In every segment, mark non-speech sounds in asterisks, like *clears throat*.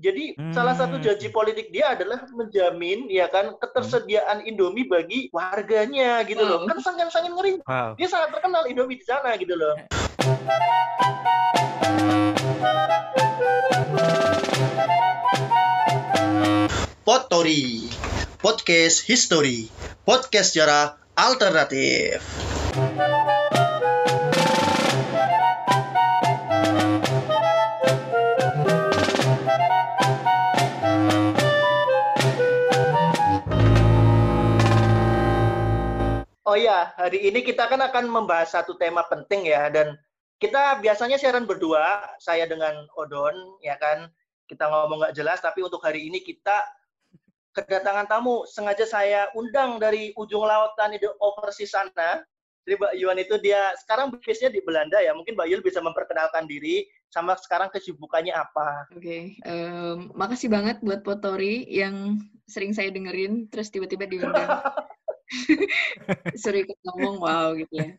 Jadi hmm. salah satu janji politik dia adalah menjamin ya kan ketersediaan Indomie bagi warganya gitu loh. Kan sangat sangat ngeri. Wow. Dia sangat terkenal Indomie di sana gitu loh. Potori Podcast History Podcast sejarah alternatif. Oh iya, hari ini kita kan akan membahas satu tema penting ya dan kita biasanya siaran berdua, saya dengan Odon, ya kan. Kita ngomong nggak jelas, tapi untuk hari ini kita kedatangan tamu. Sengaja saya undang dari ujung lautan itu overseas sana. Jadi Mbak Yuan itu dia sekarang base-nya di Belanda ya. Mungkin Mbak Yuan bisa memperkenalkan diri sama sekarang kesibukannya apa. Oke, okay. um, makasih banget buat Potori yang sering saya dengerin, terus tiba-tiba diundang. *laughs* *laughs* Sering ngomong wow gitu ya.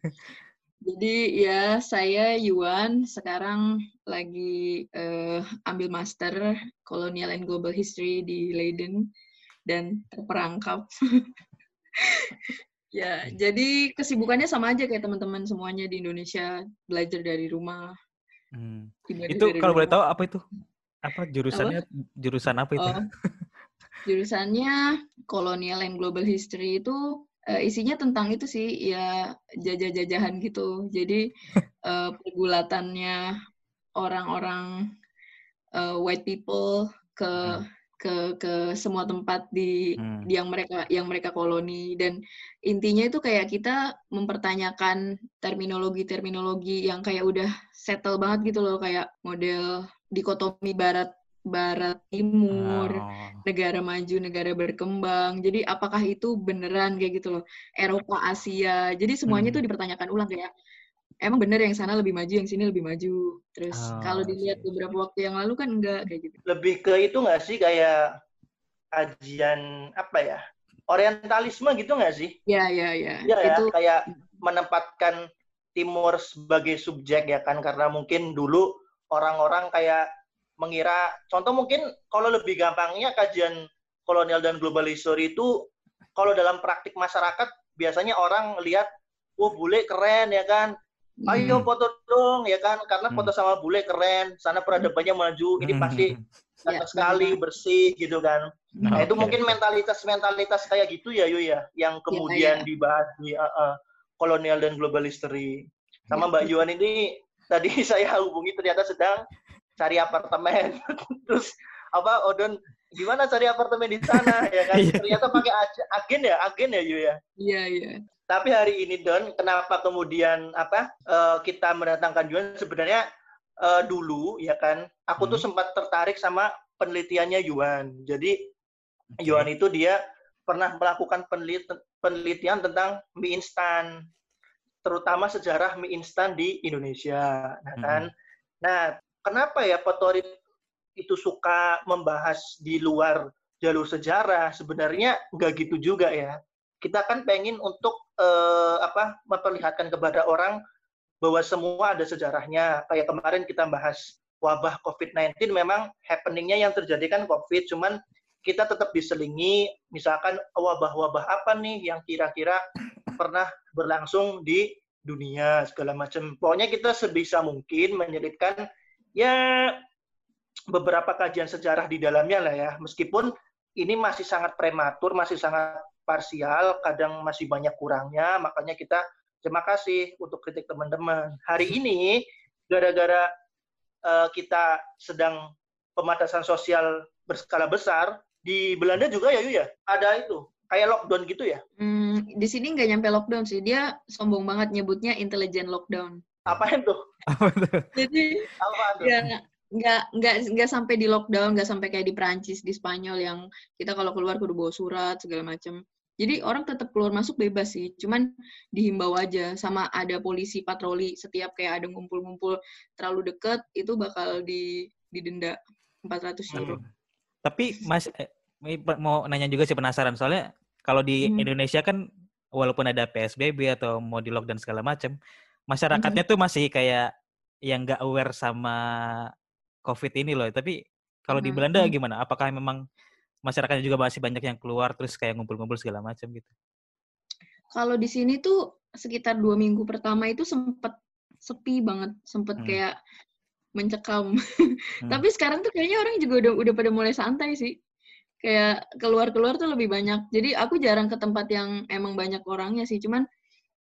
Jadi ya saya Yuan sekarang lagi uh, ambil master Colonial and Global History di Leiden dan terperangkap. *laughs* ya, jadi kesibukannya sama aja kayak teman-teman semuanya di Indonesia belajar dari rumah. Hmm. Itu kalau boleh tahu apa itu? Apa jurusannya? Apa? Jurusan apa itu? Oh, *laughs* jurusannya Colonial and Global History itu uh, isinya tentang itu sih ya jajah-jajahan gitu. Jadi uh, *laughs* pergulatannya orang-orang uh, white people ke hmm. ke ke semua tempat di, hmm. di yang mereka yang mereka koloni dan intinya itu kayak kita mempertanyakan terminologi-terminologi yang kayak udah settle banget gitu loh kayak model dikotomi barat barat timur, oh. negara maju, negara berkembang. Jadi apakah itu beneran kayak gitu loh? Eropa, Asia. Jadi semuanya hmm. tuh dipertanyakan ulang kayak emang bener yang sana lebih maju, yang sini lebih maju. Terus oh. kalau dilihat beberapa waktu yang lalu kan enggak kayak gitu. Lebih ke itu nggak sih kayak kajian apa ya? Orientalisme gitu nggak sih? Iya, iya, iya. Iya ya, itu... kayak menempatkan timur sebagai subjek ya kan karena mungkin dulu orang-orang kayak mengira contoh mungkin kalau lebih gampangnya kajian kolonial dan global history itu kalau dalam praktik masyarakat biasanya orang lihat wah bule keren ya kan ayo hmm. foto dong ya kan karena hmm. foto sama bule keren sana peradabannya maju ini hmm. pasti *laughs* ya, sekali bersih gitu kan nah, itu mungkin mentalitas mentalitas kayak gitu ya Yu ya yang iya, kemudian ya, ya. dibahas di uh, uh, kolonial dan global history sama ya. Mbak Yuan ini tadi *laughs* saya hubungi ternyata sedang cari apartemen *laughs* terus apa Odon gimana cari apartemen di sana ya kan iya. ternyata pakai agen ya agen ya Yu ya iya iya tapi hari ini Don kenapa kemudian apa uh, kita mendatangkan Yuan sebenarnya uh, dulu ya kan aku hmm. tuh sempat tertarik sama penelitiannya Yuan jadi okay. Yuan itu dia pernah melakukan penelitian tentang mie instan terutama sejarah mie instan di Indonesia nah kan hmm. nah kenapa ya Potori itu suka membahas di luar jalur sejarah? Sebenarnya nggak gitu juga ya. Kita kan pengen untuk eh, apa memperlihatkan kepada orang bahwa semua ada sejarahnya. Kayak kemarin kita bahas wabah COVID-19 memang happeningnya yang terjadi kan COVID, cuman kita tetap diselingi misalkan wabah-wabah apa nih yang kira-kira pernah berlangsung di dunia segala macam. Pokoknya kita sebisa mungkin menyelitkan ya beberapa kajian sejarah di dalamnya lah ya. Meskipun ini masih sangat prematur, masih sangat parsial, kadang masih banyak kurangnya, makanya kita terima kasih untuk kritik teman-teman. Hari ini gara-gara uh, kita sedang pembatasan sosial berskala besar di Belanda juga ya ya ada itu kayak lockdown gitu ya? Hmm, di sini nggak nyampe lockdown sih, dia sombong banget nyebutnya intelligent lockdown. Apa itu? Jadi apa itu? Ya, nggak nggak nggak sampai di lockdown, nggak sampai kayak di Perancis, di Spanyol yang kita kalau keluar kudu bawa surat segala macam. Jadi orang tetap keluar masuk bebas sih, cuman dihimbau aja sama ada polisi patroli setiap kayak ada ngumpul-ngumpul terlalu deket itu bakal di didenda 400 euro. Hmm. Tapi Mas eh, mau nanya juga sih penasaran soalnya kalau di hmm. Indonesia kan walaupun ada PSBB atau mau di lockdown segala macam, masyarakatnya tuh masih kayak yang nggak aware sama COVID ini loh. Tapi Kalau di. Belanda gimana? Apakah memang masyarakatnya juga masih banyak yang keluar terus kayak ngumpul-ngumpul segala macam gitu? Kalau di sini tuh sekitar dua minggu pertama itu sempet sepi banget, sempet Hmm. kayak mencekam. *laughs* Hmm. Tapi sekarang tuh kayaknya orang juga udah udah pada mulai santai sih. Kayak keluar-keluar tuh lebih banyak. Jadi aku jarang ke tempat yang emang banyak orangnya sih. Cuman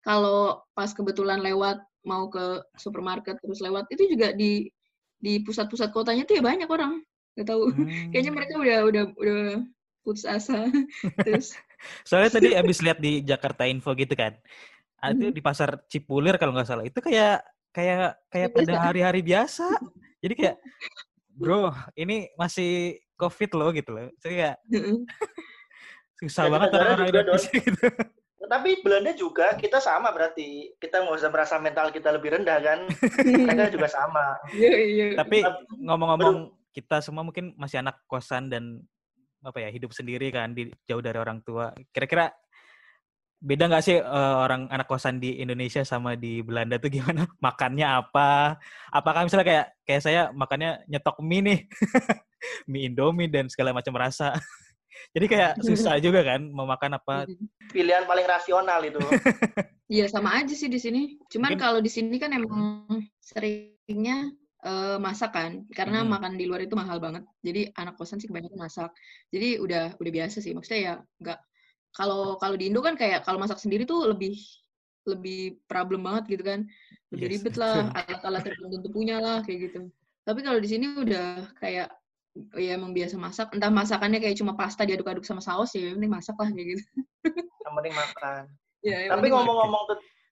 kalau pas kebetulan lewat mau ke supermarket terus lewat itu juga di di pusat-pusat kotanya tuh ya banyak orang. Gak tahu. Hmm. *laughs* Kayaknya mereka udah udah udah putus asa. *laughs* terus Soalnya tadi *laughs* abis lihat di Jakarta Info gitu kan. Ah, Itu Mhm. di pasar Cipulir kalau nggak salah. Itu kayak kayak kayak pada hari-hari biasa. Jadi kayak bro, ini masih COVID loh gitu loh. Jadi kayak susah banget orang-orang gitu. Tapi Belanda juga kita sama berarti. Kita nggak usah merasa mental kita lebih rendah kan. *laughs* Mereka juga sama. Iya, iya. Tapi ngomong-ngomong kita semua mungkin masih anak kosan dan apa ya hidup sendiri kan di jauh dari orang tua. Kira-kira beda nggak sih eh, orang anak kosan di Indonesia sama di Belanda tuh gimana? *laughs* Makannya apa? Apakah misalnya kayak kayak saya makannya nyetok mie nih, *laughs* mie Indomie dan segala macam rasa. Jadi kayak susah *laughs* juga kan mau makan apa. Pilihan paling rasional itu. *laughs* Iya sama aja sih di sini. Cuman Mungkin- kalau di sini kan emang seringnya eh, masak kan, karena Hmm. makan di luar itu mahal banget. Jadi anak kosan sih kebanyakan masak. Jadi udah udah biasa sih. Maksudnya ya nggak kalau kalau di Indo kan kayak kalau masak sendiri tuh lebih lebih problem banget gitu kan. Lebih Yes, ribet lah, alat-alat yang belum tentu punya lah kayak gitu. Tapi kalau di sini udah kayak ya emang biasa masak. Entah masakannya kayak cuma pasta diaduk-aduk sama saus ya, yang penting masak lah kayak gitu. Yang penting makan. Ya, yang Tapi ngomong-ngomong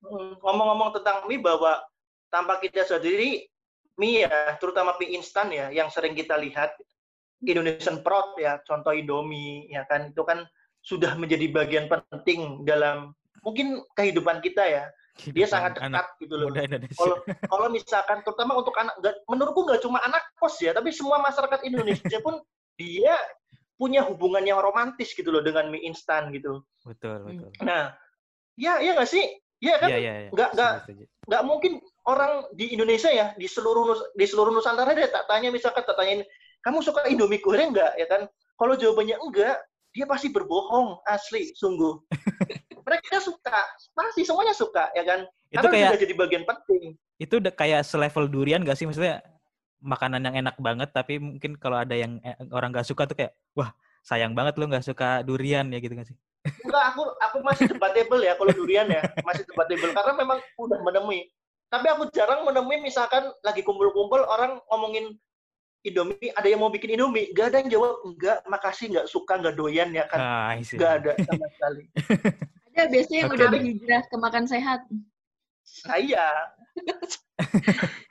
hmm, ngomong-ngomong tentang mie bahwa tanpa kita sadari mie ya, terutama mie instan ya, yang sering kita lihat Indonesian Prod ya, contoh Indomie ya kan, itu kan sudah menjadi bagian penting dalam mungkin kehidupan kita ya. Dia Kehidupan sangat dekat anak gitu loh. Kalau kalau misalkan terutama untuk anak, nggak- menurutku nggak cuma anak kos ya, tapi semua masyarakat Indonesia pun *laughs* dia punya hubungan yang romantis gitu loh dengan mie instan gitu. Betul, Hmm. betul. Nah, ya ya nggak sih? Ya kan? Iya, iya, iya. nggak- nggak- Setuju, setuju. nggak mungkin orang di Indonesia ya di seluruh di seluruh Nusantara dia tak tanya misalkan tak tanyain kamu suka Indomie goreng nggak ya kan kalau jawabannya enggak dia pasti berbohong asli sungguh *laughs* mereka suka. Pasti semuanya suka ya kan? Itu karena kayak jadi bagian penting. Itu udah kayak selevel durian gak sih? Maksudnya makanan yang enak banget tapi mungkin kalau ada yang eh, orang gak suka tuh kayak wah sayang banget lu nggak suka durian ya gitu gak sih? Enggak aku aku masih debatable ya kalau durian ya. Masih debatable. Karena memang udah menemui. Tapi aku jarang menemui misalkan lagi kumpul-kumpul orang ngomongin Indomie ada yang mau bikin Indomie. Gak ada yang jawab enggak makasih nggak suka nggak doyan ya kan? Ah nggak ada sama sekali *laughs* Ada biasanya yang Oke. udah berhijrah ke makan sehat. saya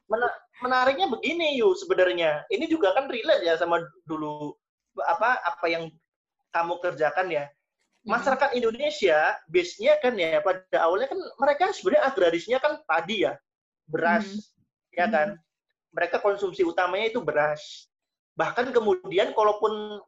Men- menariknya begini yuk sebenarnya. Ini juga kan relate ya sama dulu apa apa yang kamu kerjakan ya. Masyarakat Indonesia base-nya kan ya pada awalnya kan mereka sebenarnya agrarisnya kan padi ya beras Mhm. ya kan. Mereka konsumsi utamanya itu beras. Bahkan kemudian kalaupun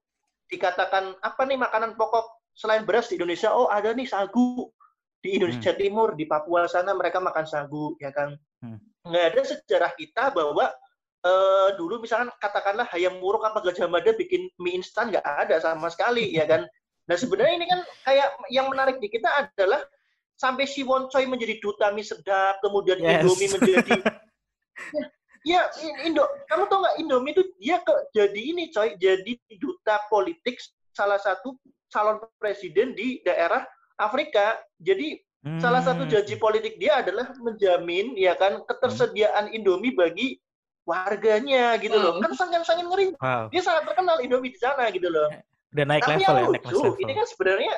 dikatakan apa nih makanan pokok selain beras di Indonesia oh ada nih sagu di Indonesia Timur di Papua sana mereka makan sagu ya kan Hmm. nggak ada sejarah kita bahwa eh, dulu misalkan katakanlah hayam muruk apa gajah mada bikin mie instan nggak ada sama sekali ya kan nah sebenarnya ini kan kayak yang menarik di kita adalah sampai si Woncoy menjadi duta mie sedap kemudian Yes. Indomie menjadi *laughs* ya I- Indo kamu tau nggak Indomie itu dia ke jadi ini coy jadi duta politik salah satu calon presiden di daerah Afrika. Jadi salah satu Hmm. janji politik dia adalah menjamin ya kan ketersediaan Indomie bagi warganya gitu loh. Wow. kan sangat sangat ngeri. Wow. Dia sangat terkenal Indomie di sana gitu loh. *laughs* Udah naik tapi level ya yang naik lucu level. ini kan sebenarnya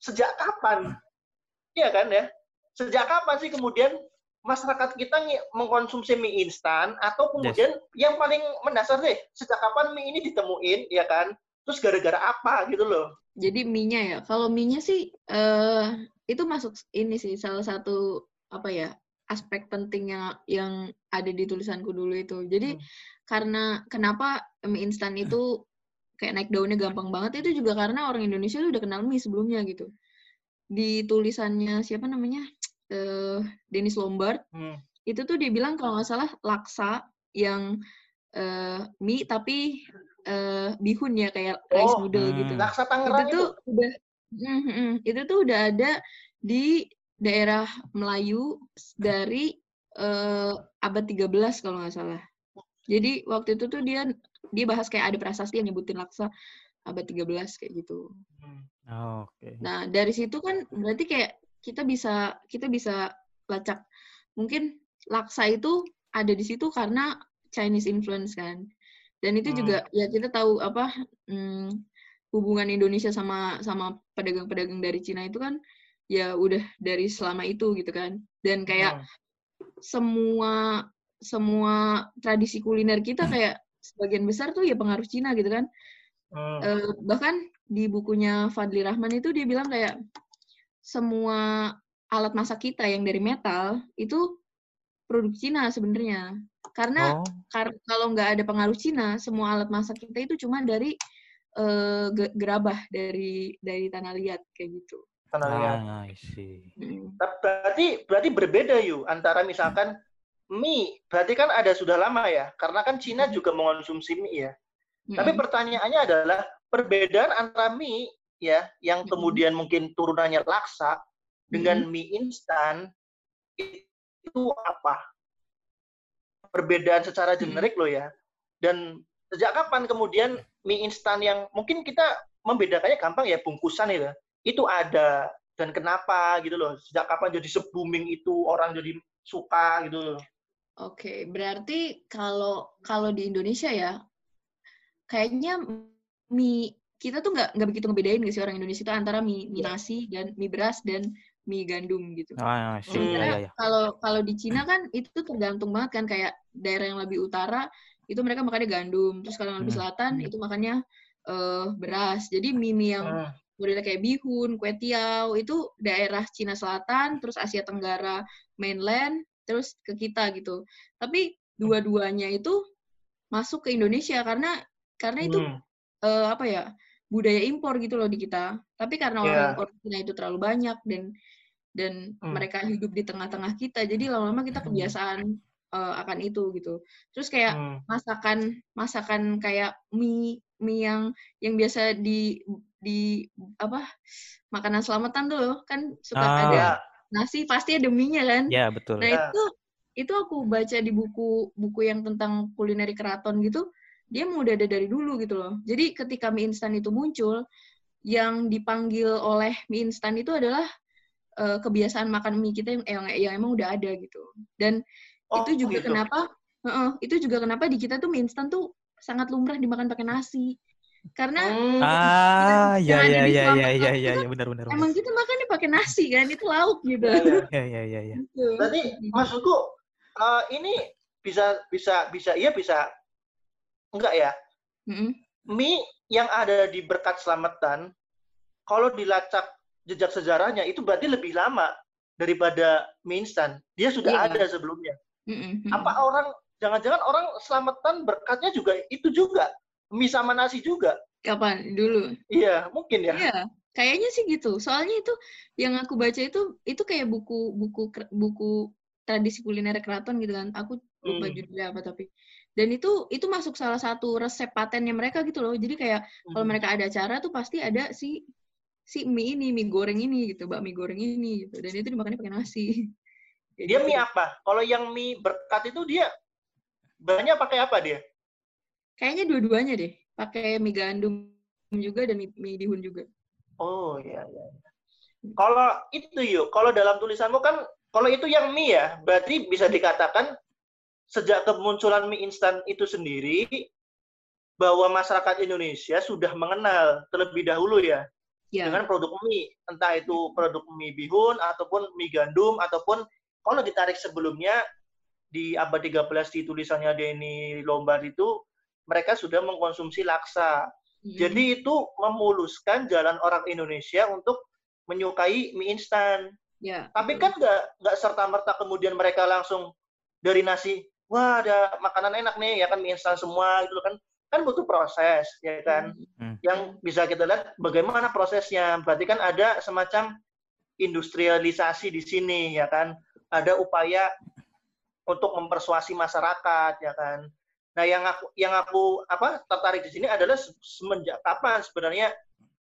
sejak kapan? Iya kan ya? Sejak kapan sih kemudian masyarakat kita mengkonsumsi mie instan atau kemudian yang paling mendasar deh sejak kapan mie ini ditemuin ya kan terus gara-gara apa gitu loh Jadi mie-nya ya. Kalau mie-nya sih eh itu masuk ini sih salah satu apa ya aspek pentingnya yang ada di tulisanku dulu itu. Jadi Hmm. karena kenapa mie instan itu *clears throat* kayak naik daunnya gampang banget itu juga karena orang Indonesia udah kenal mie sebelumnya gitu. Di tulisannya siapa namanya eh Dennis Lombard Hmm. itu tuh dia bilang kalau nggak salah laksa yang eh, mie tapi eh, bihun ya kayak rice Oh, noodle hmm. gitu. Laksa Itu Tangerang itu. tuh udah mm, mm, itu tuh udah ada di daerah Melayu dari eh, abad 13 kalau nggak salah. Jadi waktu itu tuh dia dia bahas kayak ada prasasti yang nyebutin laksa abad 13 kayak gitu. Hmm. Oh, Oke. Nah, dari situ kan berarti kayak kita bisa kita bisa lacak mungkin laksa itu ada di situ karena Chinese influence kan. Dan itu Hmm. juga ya kita tahu apa hmm, hubungan Indonesia sama sama pedagang-pedagang dari Cina itu kan ya udah dari selama itu gitu kan. Dan kayak Hmm. semua semua tradisi kuliner kita kayak sebagian besar tuh ya pengaruh Cina gitu kan. Hmm. Eh, bahkan di bukunya Fadli Rahman itu dia bilang kayak semua alat masak kita yang dari metal itu produk Cina sebenarnya. Karena Oh, kar- kalau nggak ada pengaruh Cina, semua alat masak kita itu cuma dari ge- gerabah dari dari tanah liat kayak gitu. Tanah liat. ah, I see. Mm. Tapi Berarti berarti berbeda yuk antara misalkan mie. Berarti kan ada sudah lama ya. Karena kan Cina juga mengonsumsi mie ya. Tapi Mm-mm. pertanyaannya adalah perbedaan antara mie ya yang kemudian mungkin turunannya laksa dengan mie instan itu apa? Perbedaan secara Mm-mm. generik loh ya. Dan sejak kapan kemudian mie instan yang mungkin kita membedakannya gampang ya bungkusan itu. Itu ada dan kenapa gitu loh. Sejak kapan jadi se-booming itu orang jadi suka gitu loh. Oke, berarti kalau kalau di Indonesia ya, kayaknya mie kita tuh nggak nggak begitu ngebedain nggak sih orang Indonesia itu antara mie, mie Iya. nasi dan mie beras dan mie gandum gitu. Ah. Hmm. Iya, Sementara iya, iya. kalau kalau di Cina kan itu tergantung banget kan kayak daerah yang lebih utara itu mereka makannya gandum, terus kalau yang lebih Hmm. selatan itu makannya eh, beras. Jadi mie mie yang Hmm. modelnya kayak bihun, kue tiao itu daerah Cina Selatan, terus Asia Tenggara mainland, terus ke kita gitu. Tapi dua-duanya itu masuk ke Indonesia karena karena itu Hmm. eh, apa ya budaya impor gitu loh di kita. Tapi karena orang Iya. orang Cina itu terlalu banyak dan dan Hmm. mereka hidup di tengah-tengah kita, jadi lama-lama kita kebiasaan eh, akan itu gitu. Terus kayak Hmm. masakan masakan kayak mie mie yang yang biasa di di apa makanan selamatan tuh loh, kan suka Ah. ada Ya. nasi pasti ada mie-nya kan. Ya, betul. Nah Ya. itu itu aku baca di buku buku yang tentang kulineri keraton gitu, dia mau udah ada dari dulu gitu loh. Jadi ketika mie instan itu muncul, yang dipanggil oleh mie instan itu adalah eh, kebiasaan makan mie kita yang, yang yang emang udah ada gitu. Dan Oh, itu juga gitu. kenapa Heeh, itu juga kenapa di kita tuh mie instan tuh sangat lumrah dimakan pakai nasi. Karena Hmm. Ah, ya, ya, ya, ya, ya, kan ya, ya, benar, benar. benar. emang kita makannya pakai nasi kan, itu lauk gitu. Ya, ya. Ya, ya, ya, ya. Gitu. Berarti maksudku eh, ini bisa bisa bisa iya bisa enggak ya? Mm-mm. Mie yang ada di berkat selamatan kalau dilacak jejak sejarahnya itu berarti lebih lama daripada mie instan. Dia sudah Iya. ada sebelumnya. Mm-mm. Apa orang jangan-jangan orang selamatan berkatnya juga itu juga mie sama nasi juga? Kapan dulu? Iya, mungkin ya. Iya, kayaknya sih gitu. Soalnya itu yang aku baca itu itu kayak buku buku buku tradisi kuliner keraton gitu kan. Aku lupa Hmm. judulnya apa tapi. Dan itu itu masuk salah satu resep patennya mereka gitu loh. Jadi kayak kalau Hmm. mereka ada acara tuh pasti ada si si mie ini, mie goreng ini gitu, bakmi goreng ini gitu. Dan itu dimakannya pakai nasi. *laughs* Dia gitu mie apa? Kalau yang mie berkat itu dia banyak pakai apa dia? Kayaknya dua-duanya deh. Pakai mie gandum juga dan mie, mie dihun juga. Oh iya iya. Kalau itu yuk, kalau dalam tulisanmu kan kalau itu yang mie ya, berarti bisa dikatakan sejak kemunculan mie instan itu sendiri bahwa masyarakat Indonesia sudah mengenal terlebih dahulu ya Ya. dengan produk mie, entah itu produk mie bihun ataupun mie gandum ataupun kalau ditarik sebelumnya di abad 13 di tulisannya Denny Lombard itu mereka sudah mengkonsumsi laksa. Mm. Jadi itu memuluskan jalan orang Indonesia untuk menyukai mie instan. ya. Tapi kan nggak nggak serta merta kemudian mereka langsung dari nasi, wah ada makanan enak nih ya kan mie instan semua gitu kan. Kan butuh proses ya kan. Hmm. Yang bisa kita lihat bagaimana prosesnya. Berarti kan ada semacam industrialisasi di sini ya kan. Ada upaya untuk mempersuasi masyarakat ya kan. Nah, yang aku yang aku apa tertarik di sini adalah se- semenjak kapan sebenarnya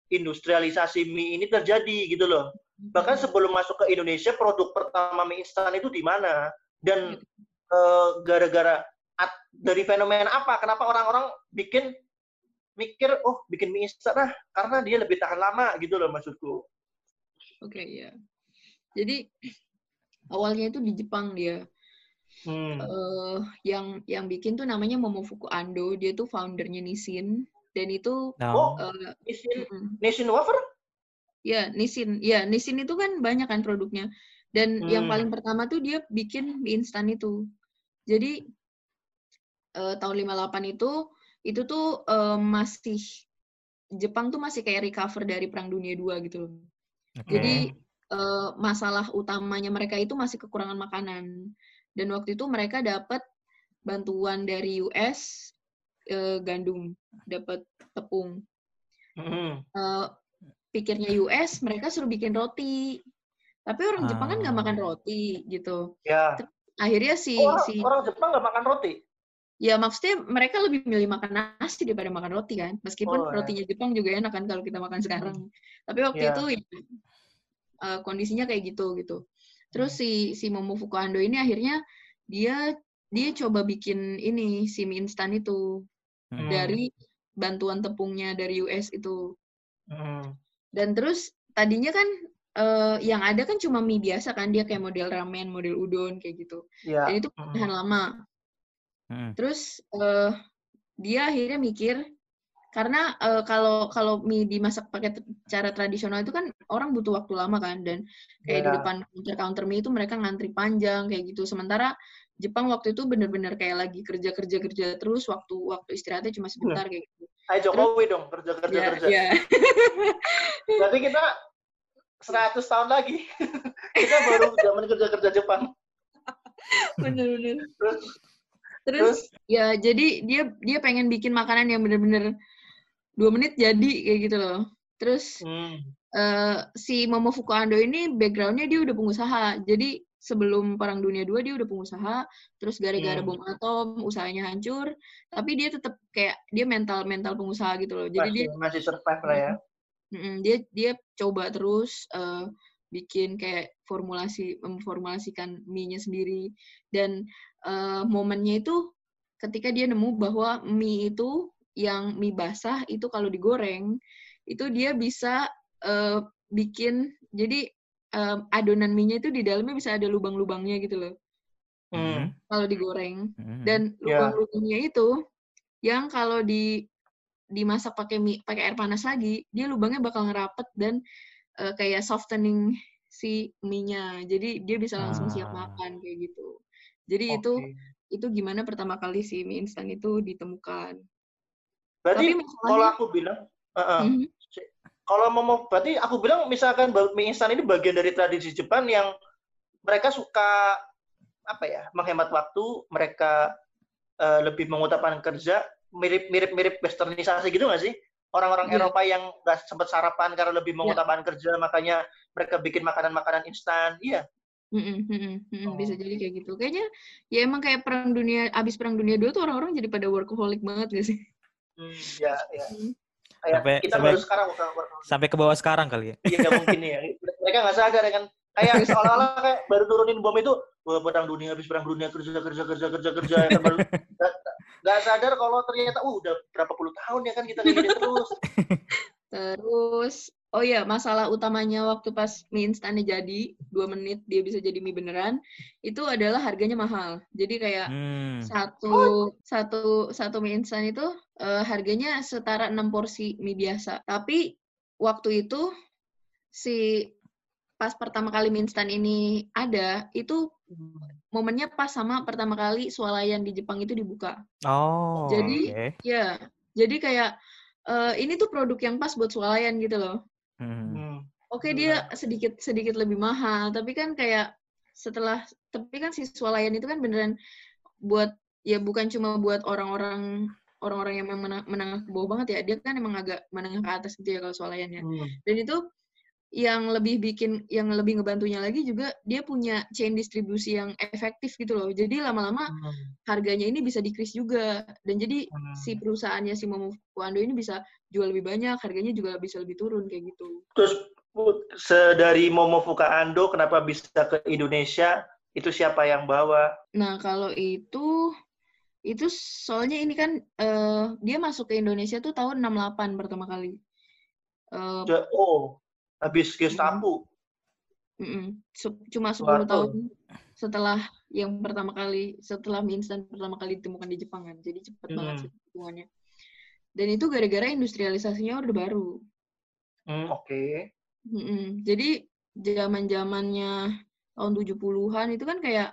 industrialisasi mie ini terjadi gitu loh. Bahkan sebelum masuk ke Indonesia, produk pertama mie instan itu di mana? Dan eh, gara-gara at- dari fenomena apa? Kenapa orang-orang bikin mikir, oh bikin mie instan lah, karena dia lebih tahan lama gitu loh maksudku. Oke, ya. Jadi awalnya itu di Jepang dia. Hmm. eh yang yang bikin tuh namanya Momofuku Ando. Dia tuh foundernya Nissin dan itu Oh, No. eh, Nissin, mm-mm. Nissin wafer? ya Nissin. Ya, Nissin itu kan banyak kan produknya. Dan yang Hmm. paling pertama tuh dia bikin mie instan itu. Jadi eh, tahun 58 itu itu tuh eh, masih Jepang tuh masih kayak recover dari Perang Dunia II gitu loh. Oke. Jadi eh, masalah utamanya mereka itu masih kekurangan makanan. Dan waktu itu mereka dapat bantuan dari US eh, gandum, dapat tepung. Hmm. Eh, pikirnya US mereka suruh bikin roti. Tapi orang Jepang kan nggak Ah. makan roti gitu. Ya. Akhirnya si orang, si orang Jepang nggak makan roti? ya maksudnya mereka lebih milih makan nasi daripada makan roti kan. Meskipun Oh, ya. rotinya Jepang juga enak kan kalau kita makan sekarang. Tapi waktu Ya. itu ya, eh, kondisinya kayak gitu gitu. Terus si si Momofuku Ando ini akhirnya dia dia coba bikin ini si mie instan itu Hmm. dari bantuan tepungnya dari US itu. Hmm. Dan terus tadinya kan eh, yang ada kan cuma mie biasa kan dia kayak model ramen, model udon kayak gitu. Ya. Dan itu Hmm. tahan lama. Hmm. Terus eh, dia akhirnya mikir karena eh, kalau kalau mie dimasak pakai cara tradisional itu kan orang butuh waktu lama kan dan kayak di Ya. depan counter counter mie itu mereka ngantri panjang kayak gitu. Sementara Jepang waktu itu bener-bener kayak lagi kerja kerja kerja terus waktu waktu istirahatnya cuma sebentar kayak gitu. Ayo Jokowi dong kerja kerja Ya, kerja. ya. Berarti kita 100 tahun lagi. *laughs* kita baru zaman kerja kerja Jepang. bener-bener. Terus, Terus terus ya jadi dia dia pengen bikin makanan yang bener-bener dua menit jadi kayak gitu loh. Terus hmm. eh, si Momofuku Ando ini backgroundnya dia udah pengusaha. Jadi sebelum Perang Dunia II dia udah pengusaha. Terus gara-gara Hmm. bom atom usahanya hancur. Tapi dia tetap kayak dia mental mental pengusaha gitu loh. Jadi masih, dia masih survive lah ya. Mm-mm, dia dia coba terus eh, bikin kayak formulasi memformulasikan mie-nya sendiri dan eh, momennya itu ketika dia nemu bahwa mie itu yang mie basah itu kalau digoreng itu dia bisa eh, bikin jadi eh, adonan mie-nya itu di dalamnya bisa ada lubang-lubangnya gitu loh Hmm. kalau digoreng Hmm. dan Ya. lubang-lubangnya itu yang kalau di dimasak pakai mie pakai air panas lagi dia lubangnya bakal ngerapet dan eh, kayak softening si mie-nya jadi dia bisa langsung siap Ah. makan kayak gitu jadi itu Oke. itu gimana pertama kali si mie instan itu ditemukan Berarti tapi kalau masalahnya aku bilang, uh-uh. Mhm. kalau mau berarti aku bilang misalkan mie instan ini bagian dari tradisi Jepang yang mereka suka apa ya menghemat waktu, mereka eh, lebih mengutamakan kerja, mirip-mirip mirip westernisasi gitu nggak sih? Orang-orang Iya. Eropa yang nggak sempat sarapan karena lebih Iya. mengutamakan kerja, makanya mereka bikin makanan-makanan instan. Iya. Mm-mm, mm-mm, mm-mm, bisa Oh. jadi kayak gitu kayaknya ya emang kayak perang dunia abis perang dunia dua tuh orang-orang jadi pada workaholic banget gak sih Hmm, ya, ya. Hmm. Kayak Sampai- kita sampai- baru sekarang bukan Sampai ke bawah sekarang kali ya. Iya mungkin ya. *laughs* Mereka nggak sadar ya kan. Kayak seolah-olah kayak baru turunin bom itu, wah perang dunia habis perang dunia kerja kerja kerja kerja kerja ya kan *laughs* baru nggak sadar kalau ternyata uh, udah berapa puluh tahun ya kan kita kayak gini terus. *laughs* Terus, oh ya, masalah utamanya waktu pas mie instannya jadi, dua menit dia bisa jadi mie beneran, itu adalah harganya mahal. Jadi kayak Hmm. satu satu satu mie instan itu eh, harganya setara 6 porsi mie biasa. Tapi waktu itu si pas pertama kali mie instan ini ada, itu momennya pas sama pertama kali swalayan di Jepang itu dibuka. Oh. Jadi- oke. Ya, jadi kayak eh, ini tuh produk yang pas buat swalayan gitu loh. Hmm. Hmm. Oke dia sedikit sedikit lebih mahal, tapi kan kayak setelah tapi kan si swalayan itu kan beneran buat ya bukan cuma buat orang-orang orang-orang yang memang menang- menengah ke bawah banget ya, dia kan emang agak menengah ke atas gitu ya kalau swalayan ya. Hmm. Dan itu yang lebih bikin yang lebih ngebantunya lagi juga dia punya chain distribusi yang efektif gitu loh. Jadi lama-lama Hmm. harganya ini bisa decrease juga dan jadi Hmm. si perusahaannya si Momofuku Ando ini bisa jual lebih banyak, harganya juga bisa lebih turun kayak gitu. Terus sedari Momofuku Ando kenapa bisa ke Indonesia? Itu siapa yang bawa? Nah, kalau itu itu soalnya ini kan eh, dia masuk ke Indonesia tuh tahun 68 pertama kali. Ja- Oh, habis Gestapo. mm-mm. Su- cuma 10 Waduh. tahun setelah yang pertama kali setelah mie instan pertama kali ditemukan di Jepang kan. Jadi cepet banget Hmm. sih hitungannya. Dan itu gara-gara industrialisasinya udah baru. Hmm, oke. Mm-mm. Jadi zaman-zamannya tahun 70-an itu kan kayak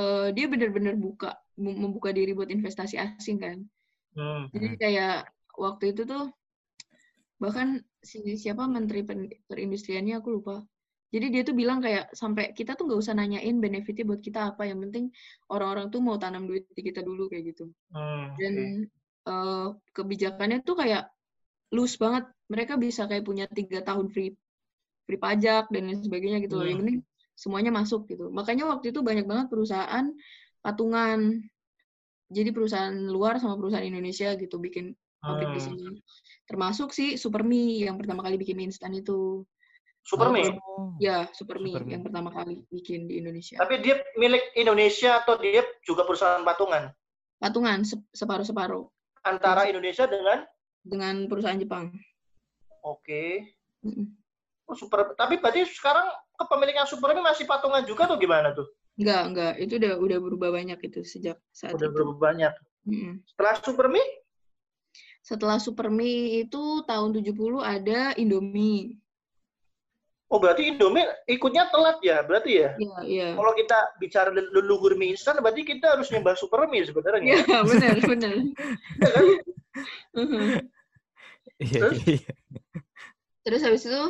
eh, dia bener-bener buka mem- membuka diri buat investasi asing kan. Hmm. Jadi kayak waktu itu tuh bahkan si siapa menteri perindustriannya aku lupa. Jadi dia tuh bilang kayak sampai kita tuh nggak usah nanyain benefitnya buat kita apa, yang penting orang-orang tuh mau tanam duit di kita dulu kayak gitu. Hmm. Dan eh, kebijakannya tuh kayak loose banget. Mereka bisa kayak punya tiga tahun free free pajak dan lain sebagainya gitu loh. Yang Hmm. penting semuanya masuk gitu. Makanya waktu itu banyak banget perusahaan patungan. Jadi perusahaan luar sama perusahaan Indonesia gitu bikin pabrik di Hmm. sini. Termasuk si Supermi yang pertama kali bikin mie instan itu. Supermi. Oh. Ya, Supermi Supermi. yang pertama kali bikin di Indonesia. Tapi dia milik Indonesia atau dia juga perusahaan patungan Patungan se- separuh-separuh antara Indonesia dengan dengan perusahaan Jepang. oke. Mm-mm. Oh, super. Tapi berarti sekarang kepemilikan Supermi masih patungan juga atau gimana tuh? Enggak, enggak. Itu udah udah berubah banyak itu sejak saat Udah itu. berapa banyak? Mm-mm. Setelah Supermi? Setelah Supermi itu tahun 70 ada Indomie. Oh berarti Indomie ikutnya telat ya berarti ya? Iya, iya. Kalau kita bicara lel- leluhur mie instan, berarti kita harus nyembah Supermi sebenarnya. Iya, *laughs* benar, benar. Iya kan? Mhm. Iya, Terus? iya. Terus habis itu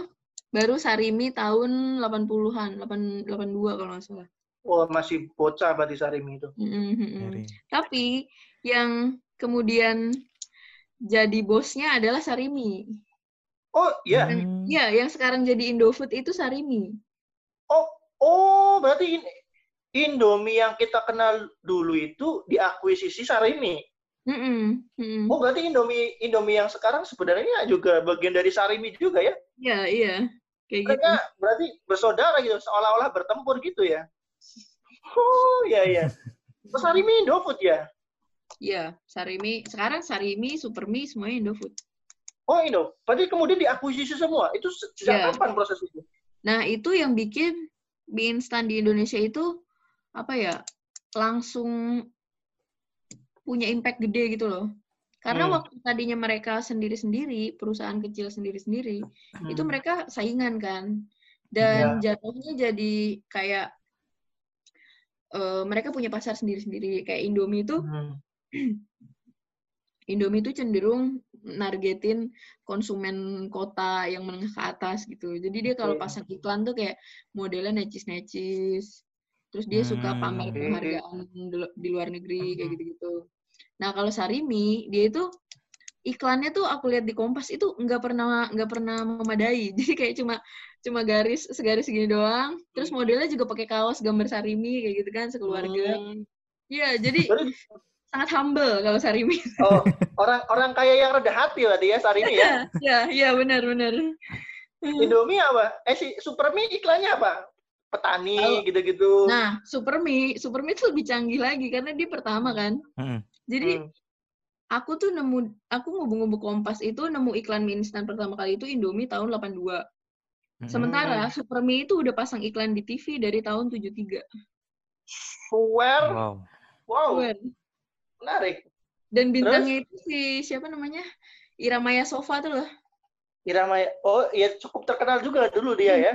baru Sarimi tahun 80-an, 8 82 kalau nggak salah. Wah masih bocah berarti Sarimi itu. Mhm. Dari. Tapi yang kemudian jadi bosnya adalah Sarimi. Oh iya. Hmm. Iya, yang sekarang jadi Indofood itu Sarimi. Oh oh berarti ini Indomie yang kita kenal dulu itu diakuisisi Sarimi. Mhm, mhm. Oh berarti Indomie Indomie yang sekarang sebenarnya juga bagian dari Sarimi juga ya? Iya, iya. Kayak gitu. Mereka berarti bersaudara gitu, seolah-olah bertempur gitu ya? Oh iya iya. *laughs* Sarimi Indofood ya? Iya, Sarimi. Sekarang Sarimi, Supermi, semuanya Indofood. Oh Indo. Berarti kemudian diakuisisi semua. Itu se- sejak Iya. kapan proses itu? Nah, itu yang bikin mie instan di Indonesia itu apa ya? Langsung punya impact gede gitu loh. Karena Hmm. waktu tadinya mereka sendiri-sendiri, perusahaan kecil sendiri-sendiri, itu Hmm. mereka saingan kan. Dan jatuhnya jadi kayak eh, mereka punya pasar sendiri-sendiri. Kayak Indomie itu Hmm. *clears throat* Indomie itu cenderung nargetin konsumen kota yang menengah ke atas gitu. Jadi dia kalau pasang iklan tuh kayak modelnya necis-necis. Terus dia suka Hmm. pamer penghargaan di- luar negeri kayak Hmm. gitu-gitu. Nah kalau Sarimi dia itu iklannya tuh aku lihat di Kompas itu nggak pernah nggak pernah memadai. *laughs* Jadi kayak cuma cuma garis segaris segini doang. Terus modelnya juga pakai kaos gambar Sarimi kayak gitu kan sekeluarga. Hmm. Iya, jadi sangat humble kalau Sarimi. *laughs* oh, orang orang kaya yang rendah hati berarti ya Sarimi *laughs* ya. Iya, iya benar benar. Indomie apa? Eh si Supermi iklannya apa? Petani Tahu. gitu-gitu. Nah, Supermi, Supermi itu lebih canggih lagi karena dia pertama kan. Mm-mm. Jadi Hmm. aku tuh nemu, aku ngubung-ngubung Kompas itu nemu iklan mie instan pertama kali itu Indomie tahun 82. Mm-mm. Sementara Supermi itu udah pasang iklan di TV dari tahun 73. Swear. Wow. Wow, Keren. Menarik. Dan bintangnya itu si siapa namanya? Iramaya Sofa tuh loh. Irama oh ya cukup terkenal juga dulu dia ya.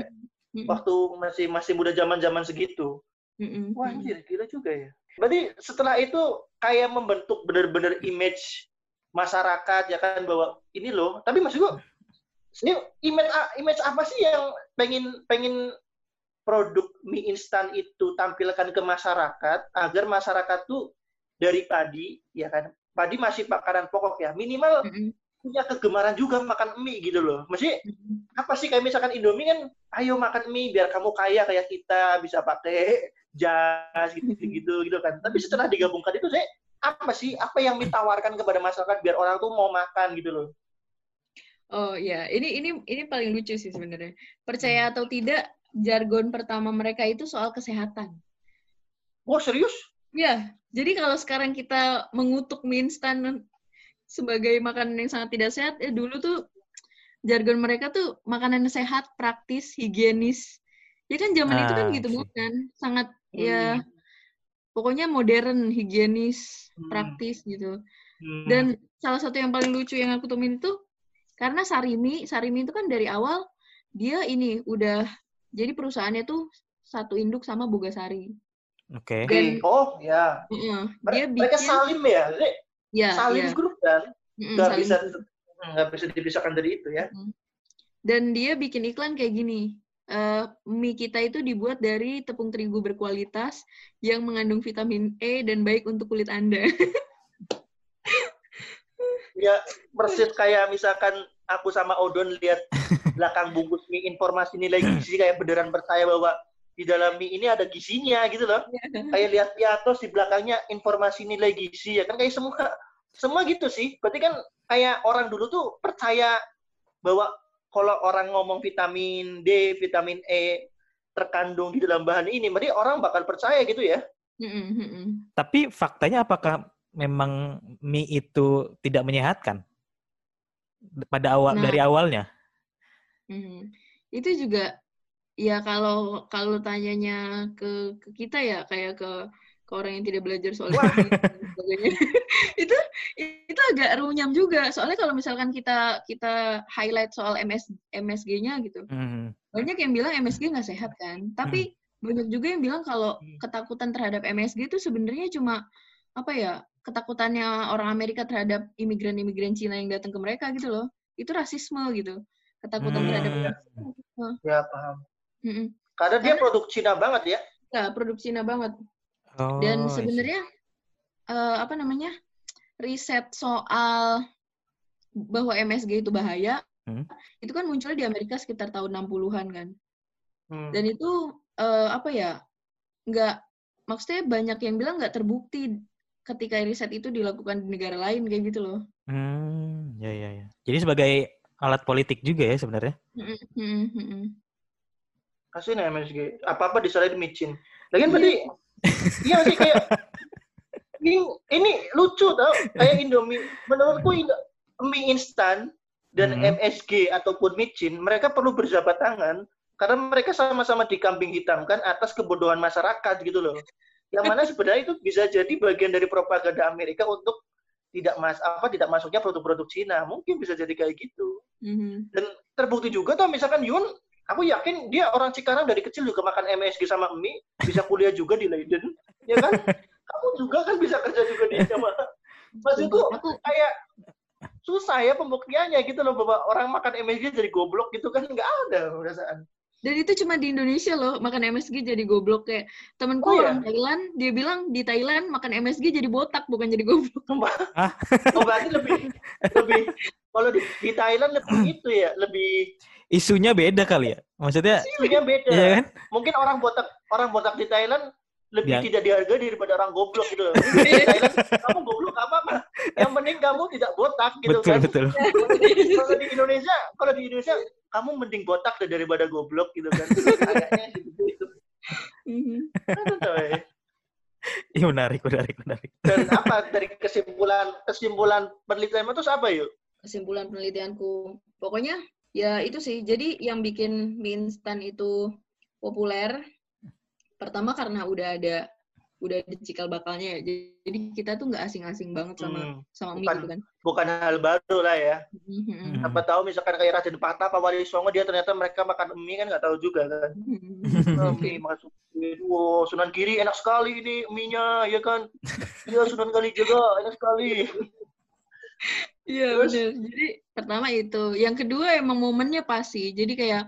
Waktu masih masih muda zaman-zaman segitu. Mm-mm. Wah, anjir, gila juga ya. Berarti setelah itu kayak membentuk benar-benar image masyarakat ya kan bahwa ini loh. Tapi maksud gua ini image image apa sih yang pengen pengen produk mie instan itu tampilkan ke masyarakat agar masyarakat tuh dari padi ya kan. Padi masih makanan pokok ya. Minimal Mm-mm. punya kegemaran juga makan mie gitu loh. Maksudnya apa sih kayak misalkan Indomie kan, ayo makan mie biar kamu kaya kayak kita bisa pakai jas gitu gitu gitu kan. Tapi setelah digabungkan itu saya apa sih apa yang ditawarkan kepada masyarakat biar orang tuh mau makan gitu loh. Oh ya, ini ini ini paling lucu sih sebenarnya. Percaya atau tidak, jargon pertama mereka itu soal kesehatan. Wah serius? Ya, jadi kalau sekarang kita mengutuk mie instan sebagai makanan yang sangat tidak sehat, eh dulu tuh jargon mereka tuh makanan sehat, praktis, higienis. Ya kan zaman itu kan Ah, gitu sih. banget kan, sangat ya Hmm. pokoknya modern, higienis, Hmm. praktis gitu. Hmm. Dan salah satu yang paling lucu yang aku temuin itu karena Sarimi, Sarimi itu kan dari awal dia ini udah jadi perusahaannya tuh satu induk sama Bogasari. Oke. Oke. dan- oh ya. Heeh, Mere- Dia Mereka bikin salim ya. Ya, salim ya. grup kan. Nggak bisa nggak bisa dipisahkan dari itu ya. Dan dia bikin iklan kayak gini. eh, mie kita itu dibuat dari tepung terigu berkualitas yang mengandung vitamin E dan baik untuk kulit Anda. *laughs* Ya persis kayak misalkan aku sama Odon lihat belakang bungkus mie informasi nilai gizi kayak beneran percaya bahwa di dalam mie ini ada gizinya gitu loh. Kayak lihat piatos di belakangnya informasi nilai gizi ya kan kayak semua semua gitu sih. Berarti kan kayak orang dulu tuh percaya bahwa kalau orang ngomong vitamin D, vitamin E terkandung di dalam bahan ini, berarti orang bakal percaya gitu ya. Tapi faktanya apakah memang mie itu tidak menyehatkan pada awal Nah. dari awalnya? Itu juga ya kalau kalau tanyanya ke ke kita ya kayak ke ke orang yang tidak belajar soal sebagainya *laughs* itu itu agak runyam juga soalnya kalau misalkan kita kita highlight soal MS MSG-nya gitu Hmm. banyak yang bilang MSG nggak sehat kan tapi banyak juga yang bilang kalau Hmm. ketakutan terhadap MSG itu sebenarnya cuma apa ya ketakutannya orang Amerika terhadap imigran-imigran Cina yang datang ke mereka gitu loh itu rasisme gitu ketakutan terhadap Hmm. rasisme. Ya paham. Mm-mm. Karena dia Karena- produk Cina banget ya. Ya, produk Cina banget. Oh, Dan sebenarnya eh, apa namanya? riset soal bahwa MSG itu bahaya, Hmm. itu kan munculnya di Amerika sekitar tahun 60-an kan. Hmm. Dan itu eh, apa ya? nggak maksudnya banyak yang bilang nggak terbukti ketika riset itu dilakukan di negara lain kayak gitu loh. Hmm, ya ya ya. Jadi sebagai alat politik juga ya sebenarnya. Mm-mm. Kasihin ya MSG apa apa disalahin micin. Lagian berarti *laughs* iya. sih kayak ini, ini lucu tau. Kayak Indomie. Menurutku Indo- mie instan dan Hmm. MSG ataupun micin mereka perlu berjabat tangan karena mereka sama-sama dikambing hitamkan atas kebodohan masyarakat gitu loh. Yang mana sebenarnya itu bisa jadi bagian dari propaganda Amerika untuk tidak mas apa tidak masuknya produk-produk Cina. Mungkin bisa jadi kayak gitu. Mhm. dan terbukti juga tuh misalkan Yun aku yakin dia orang Cikarang dari kecil juga makan MSG sama mie bisa kuliah juga di Leiden ya kan? *laughs* Kamu juga kan bisa kerja juga di Jawa *laughs* maksudku aku kayak susah ya pembuktiannya gitu loh bahwa orang makan MSG jadi goblok gitu kan nggak ada perasaan Dan itu cuma di Indonesia loh, makan MSG jadi goblok kayak temenku Oh, iya? orang Thailand, dia bilang di Thailand makan MSG jadi botak bukan jadi goblok. Ah. oh berarti lebih lebih kalau di, di Thailand lebih itu ya lebih Isunya beda kali ya. Maksudnya isunya beda iya kan? mungkin orang botak orang botak di Thailand lebih Ya. tidak dihargai daripada orang goblok gitu loh. *laughs* Di Thailand kamu goblok apa apa? Yang penting kamu tidak botak gitu betul kan. betul. Kalau di Indonesia, kalau di Indonesia kamu mending botak deh daripada goblok gitu kan. *laughs* Kayaknya gitu. gitu. Iya menarik menarik menarik. Dan apa dari kesimpulan kesimpulan penelitian itu apa yuk? Kesimpulan penelitianku, pokoknya ya itu sih. Jadi yang bikin mie instan itu populer, pertama karena udah ada udah ada cikal bakalnya ya. Jadi kita tuh nggak asing-asing banget sama Hmm, sama mie bukan. gitu kan. bukan hal baru lah ya. Hmm. Siapa tahu misalkan kayak Raden Patah, Pak Wali Songo dia ternyata mereka makan mie kan nggak tahu juga kan. Oke. mie masuk wow, Sunan Giri enak sekali ini mie-nya ya kan. Iya Sunan Kali juga enak sekali. Iya bener. Jadi pertama itu. Yang kedua emang momennya pas sih. Jadi kayak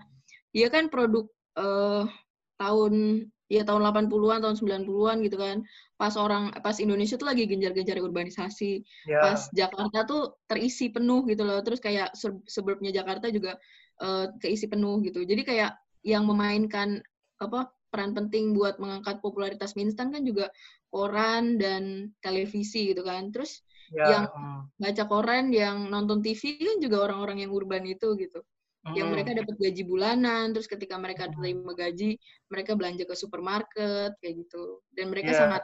dia kan produk eh tahun ya tahun 80-an, tahun 90-an gitu kan. Pas orang pas Indonesia tuh lagi genjar-genjar urbanisasi. Ya. Pas Jakarta tuh terisi penuh gitu loh. Terus kayak suburbnya Jakarta juga eh, keisi penuh gitu. Jadi kayak yang memainkan apa peran penting buat mengangkat popularitas mie instan kan juga koran dan televisi gitu kan. Terus ya. yang hmm. baca koran, yang nonton TV kan juga orang-orang yang urban itu gitu. Yang Hmm. mereka dapat gaji bulanan, terus ketika mereka Hmm. terima gaji, mereka belanja ke supermarket kayak gitu. Dan mereka Iya. sangat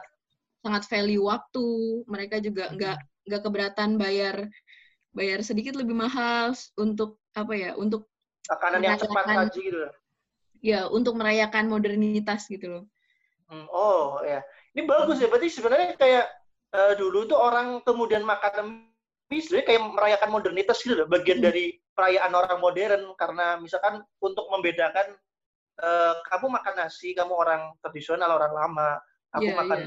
sangat value waktu. Mereka juga Hmm. nggak nggak keberatan bayar bayar sedikit lebih mahal untuk apa ya? Untuk makanan yang cepat saji gitu. ya untuk merayakan modernitas gitu loh. Hmm, oh ya, ini bagus ya. Berarti sebenarnya kayak eh, dulu tuh orang kemudian makan mie sebenarnya kayak merayakan modernitas gitu loh, bagian Hmm. dari perayaan orang modern karena misalkan untuk membedakan eh, kamu makan nasi, kamu orang tradisional, orang lama, aku Iya, makan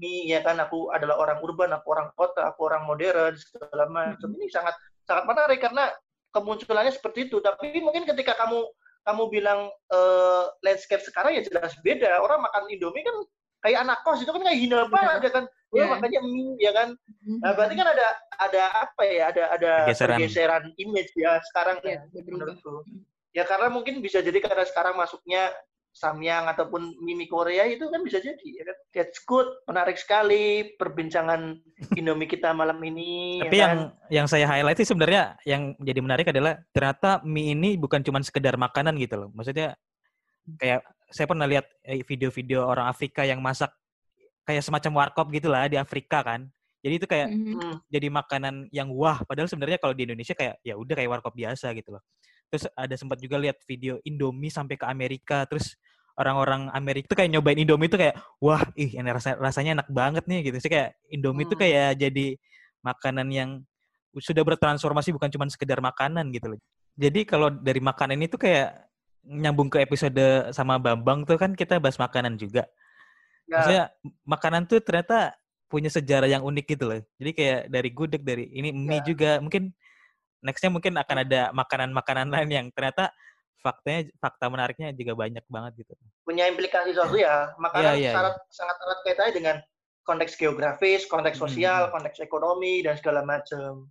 mie ya kan, aku adalah orang urban, aku orang kota, aku orang modern segala macam. Hmm. Ini sangat sangat menarik karena kemunculannya seperti itu. Tapi mungkin ketika kamu kamu bilang eh, landscape sekarang ya jelas beda. Orang makan Indomie kan kayak anak kos itu kan kayak hina banget ya kan. Dia Iya. makannya mie ya kan. Nah, berarti kan ada ada apa ya? Ada ada Pergeseran. pergeseran image ya sekarang Iya, ya berubah. menurutku. Ya karena mungkin bisa jadi karena sekarang masuknya Samyang ataupun mie Korea itu kan bisa jadi ya kan. That's good, menarik sekali perbincangan *laughs* Indomie kita malam ini. Tapi ya yang kan? yang saya highlight sih sebenarnya yang jadi menarik adalah ternyata mie ini bukan cuma sekedar makanan gitu loh. Maksudnya kayak saya pernah lihat eh, video-video orang Afrika yang masak kayak semacam warkop gitulah di Afrika kan. Jadi itu kayak. Hmm, jadi makanan yang wah padahal sebenarnya kalau di Indonesia kayak ya udah kayak warkop biasa gitu loh. Terus ada sempat juga lihat video Indomie sampai ke Amerika terus orang-orang Amerika tuh kayak nyobain Indomie itu kayak wah ih ini rasa, rasanya enak banget nih gitu. Sih kayak Indomie itu Hmm. kayak jadi makanan yang sudah bertransformasi bukan cuma sekedar makanan gitu loh. Jadi kalau dari makanan itu kayak nyambung ke episode sama Bambang tuh kan kita bahas makanan juga. Ya. Maksudnya makanan tuh ternyata punya sejarah yang unik gitu loh. Jadi kayak dari gudeg dari ini mie Ya. juga mungkin nextnya mungkin akan ada makanan-makanan lain yang ternyata faktanya fakta menariknya juga banyak banget gitu. punya implikasi sosial. Makanan Iya, iya, sangat sangat erat kaitannya dengan konteks geografis, konteks Hmm, sosial, hmm. konteks ekonomi dan segala macam.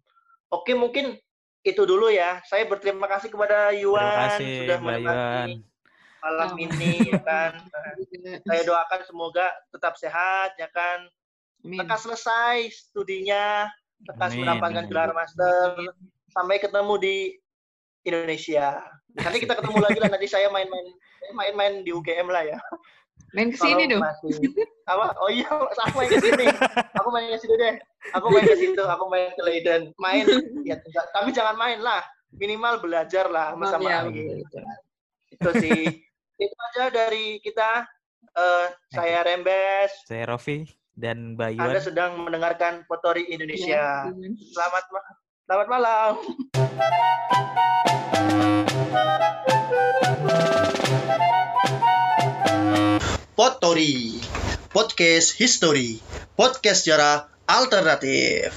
Oke, mungkin itu dulu ya. Saya berterima kasih kepada Yuan Terima kasih sudah Mbak menemani. Malam ini ya kan. *laughs* Saya doakan semoga tetap sehat ya kan. Lekas selesai studinya, lekas Amin, mendapatkan gelar master. Sampai ketemu di Indonesia. Nanti kita ketemu lagi lah. Nanti saya main-main saya main-main di UGM lah ya. Main ke sini Kalau dong. masih- apa? Oh iya, aku main ke sini. Aku main ke situ deh. Aku main ke situ, aku main ke Leiden. Main ya tapi jangan main lah. Minimal belajar lah sama sama Ya. Itu sih. Itu aja dari kita. Eh, saya Rembes. Saya Rofi dan Mbak Yuan. Anda sedang mendengarkan Potori Ya, Indonesia. Yuan. Selamat ma- selamat malam. Potori, podcast history, podcast sejarah alternatif.